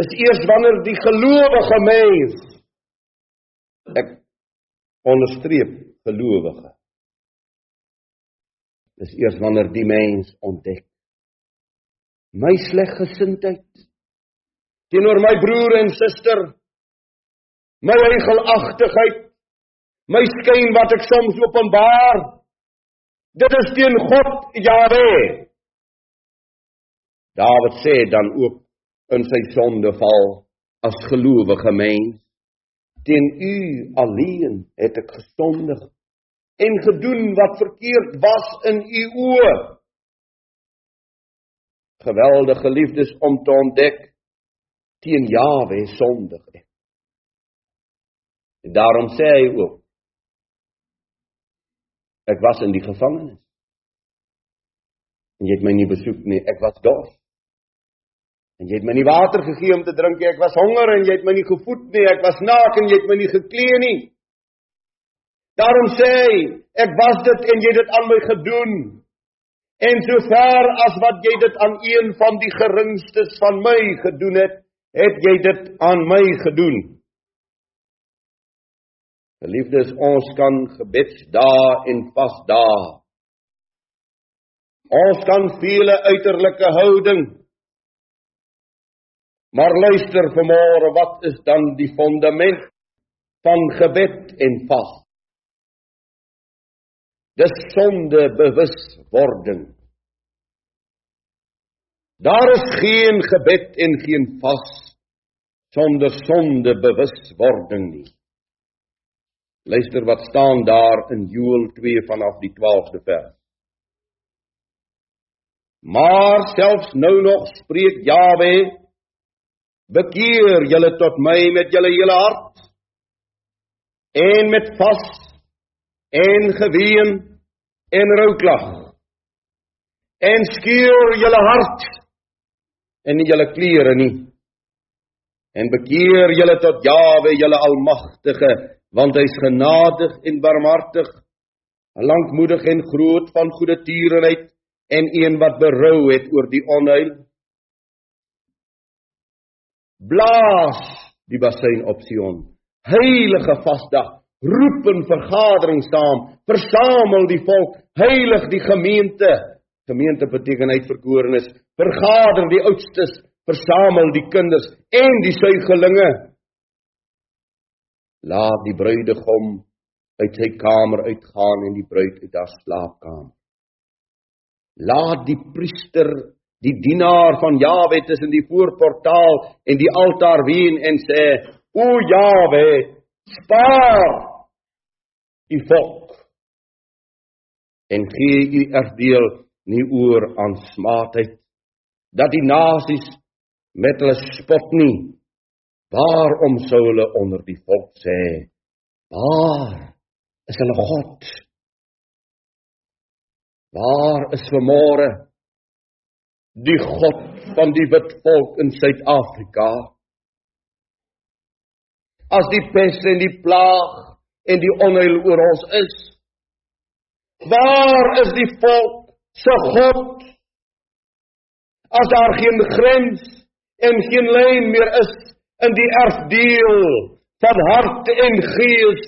Dis eers wanneer die gelowige mens ek onderstreep gelowige. Dis eers wanneer die mens ontdek my sleggesindheid teenoor my broer en suster, my eigelagtigheid, my skyn wat ek soms openbaar. Dit is teen God Jahwe. Dawid sê dan ook in sy sondeval as gelowige mens teen u alleen het ek gesondig en gedoen wat verkeerd was in u oë. Geweldige liefdes om te ontdek teen Jawe sondig en daarom sê hy ook ek was in die gevangenis. En jy het my nie besoek nie ek was dors En jy het my nie water gegee om te drink nie. Ek was honger en jy het my nie gevoed nie. Ek was naak en jy het my nie geklee nie. Daarom sê hy, ek was dit en jy het dit aan my gedoen. En sover as wat jy dit aan een van die geringstes van my gedoen het, het jy dit aan my gedoen. Geliefdes, ons kan gebedsdae en vasdae. Ons kan vele uiterlike houdings Maar luister vanmôre, wat is dan die fundament van gebed en vas? Dis sonde bewuswording. Daar is geen gebed en geen vas sonder sonde bewuswording nie. Luister wat staan daar in Joël 2 vanaf die 12de vers. Maar selfs nou nog spreek Jawe Bekeer julle tot my met julle hele hart en met vas en geween en rouklag en skeur julle hart en nie julle klere nie. En bekeer julle tot Jawe julle almagtige want hy's genadig en barmhartig lankmoedig en groot van goeie tierenheid en een wat berou het oor die onheil blaas die bassein op Sion. Heilige vasdag, roep 'n vergadering saam, versamel die volk, heilig die gemeente. Gemeente beteken uitverkorenes. Vergader die oudstes, versamel die kinders en die suigelinge. Laat die bruidegom uit sy kamer uitgaan en die bruid uit haar slaapkamer. Laat die priester die dienaar van Jawe tussen die voorportaal en die altaar ween en sê: "O Jawe, spaar u volk en gee u erdeel nie oor aan smaadheid dat die nasies met hulle spot nie. Waarom sou hulle onder die volk sê waar is hulle god? Waar is vermoere die God van die wit volk in Suid-Afrika. As die pes en die plaag en die onheil oor ons is, waar is die volk se God? As daar geen grens en geen lyn meer is in die erfdeel van hart en gees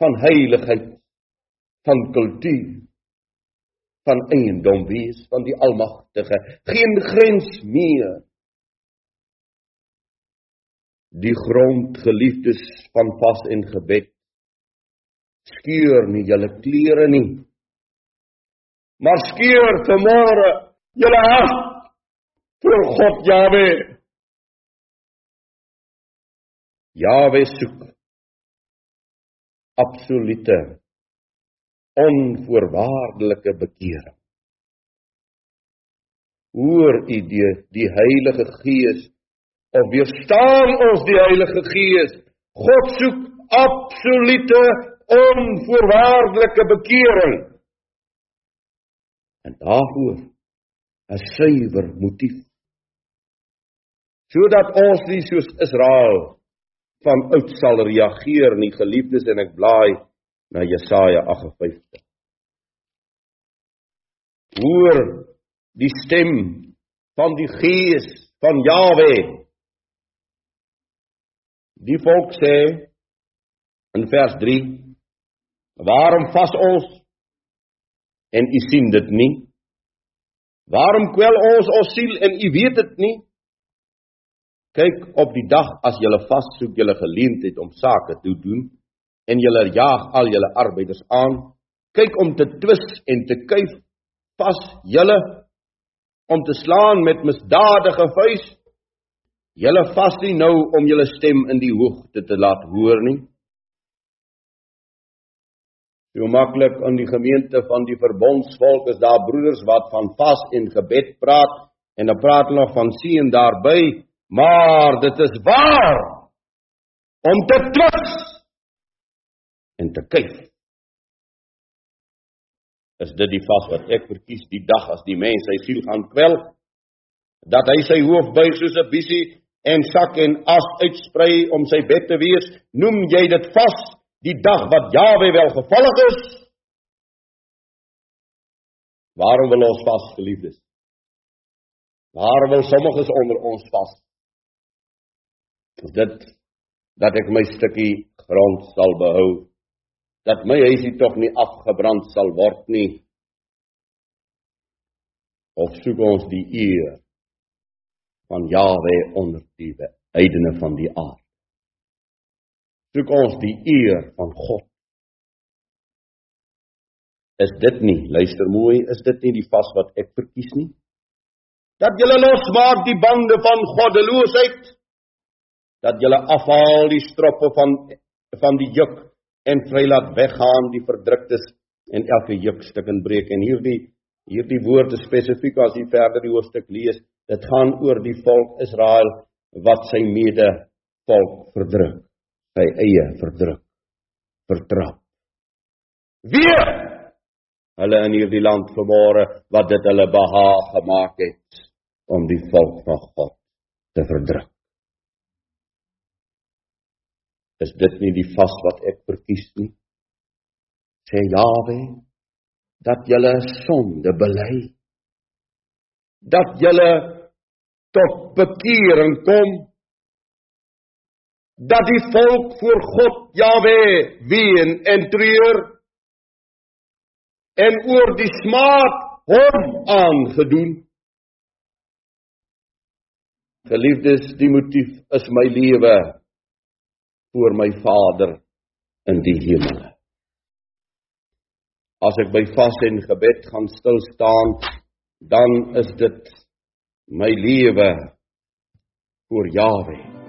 van heiligheid van kultuur van eiendom wees van die Almagtige, geen grens meer. Die grond geliefdes van vas en gebed skeur nie julle klere nie. Maar skeur vanmôre julle hart vir God Jawe. Jawe soek absolute onvoorwaardelike bekering. Hoor u die die Heilige Gees of weerstaan ons die Heilige Gees? God soek absolute onvoorwaardelike bekering. En daarvoor 'n suiwer motief. Sodat ons nie soos Israel van oud sal reageer nie, geliefdes en ek blaai na Jesaja 58. Hoor die stem van die Gees van Jawe. Die volk sê in vers 3: Waarom vas ons en u sien dit nie? Waarom kwel ons ons siel en u weet dit nie? Kyk op die dag as jy vas soek jy geleentheid om sake te doen en jy jaag al julle arbeiders aan. Kyk om te twis en te kuif vas julle om te slaan met misdadige vuis. Julle vas nie nou om julle stem in die hoogte te laat hoor nie. So maklik in die gemeente van die verbondsvolk is daar broeders wat van vas en gebed praat en dan praat hulle van seën daarby, maar dit is waar om te twis en te kyk. Is dit die vas wat ek verkies die dag as die mens sy siel gaan kwel? Dat hy sy hoof buig soos 'n bisie en sak en as uitsprei om sy bed te wees noem jy dit vas die dag wat Jawe wel gevallig is? Waarom wil ons vas geliefdes? Waarom wil sommiges onder ons vas? Is dit dat ek my stukkie grond sal behou dat my huisie tog nie afgebrand sal word nie. Of soek ons die eer van Jahwe onder die heidene van die aard. Soek ons die eer van God. Is dit nie, luister mooi, is dit nie die vas wat ek verkies nie? Dat julle losmaak die bande van goddeloosheid. Dat julle afhaal die stroppe van van die juk en vry laat weggaan die verdruktes en elke jukstuk en breek en hierdie hierdie woorde spesifiek as jy verder die hoofstuk lees dit gaan oor die volk Israel wat sy mede volk verdruk sy eie verdruk vertrap. Wie hulle in hierdie land vermore wat dit hulle behaag gemaak het om die volk van God te verdruk is dit nie die vas wat ek verkies nie? Sê Jawe dat julle sonde bely. Dat julle tot bekering kom. Dat die volk voor God Jawe ween en treur. En oor die smaad hom aangedoen. Geliefdes die motief is my lewe voor my Vader in die hemel. As ek by vas en gebed gaan stil staan, dan is dit my lewe voor Jahwe.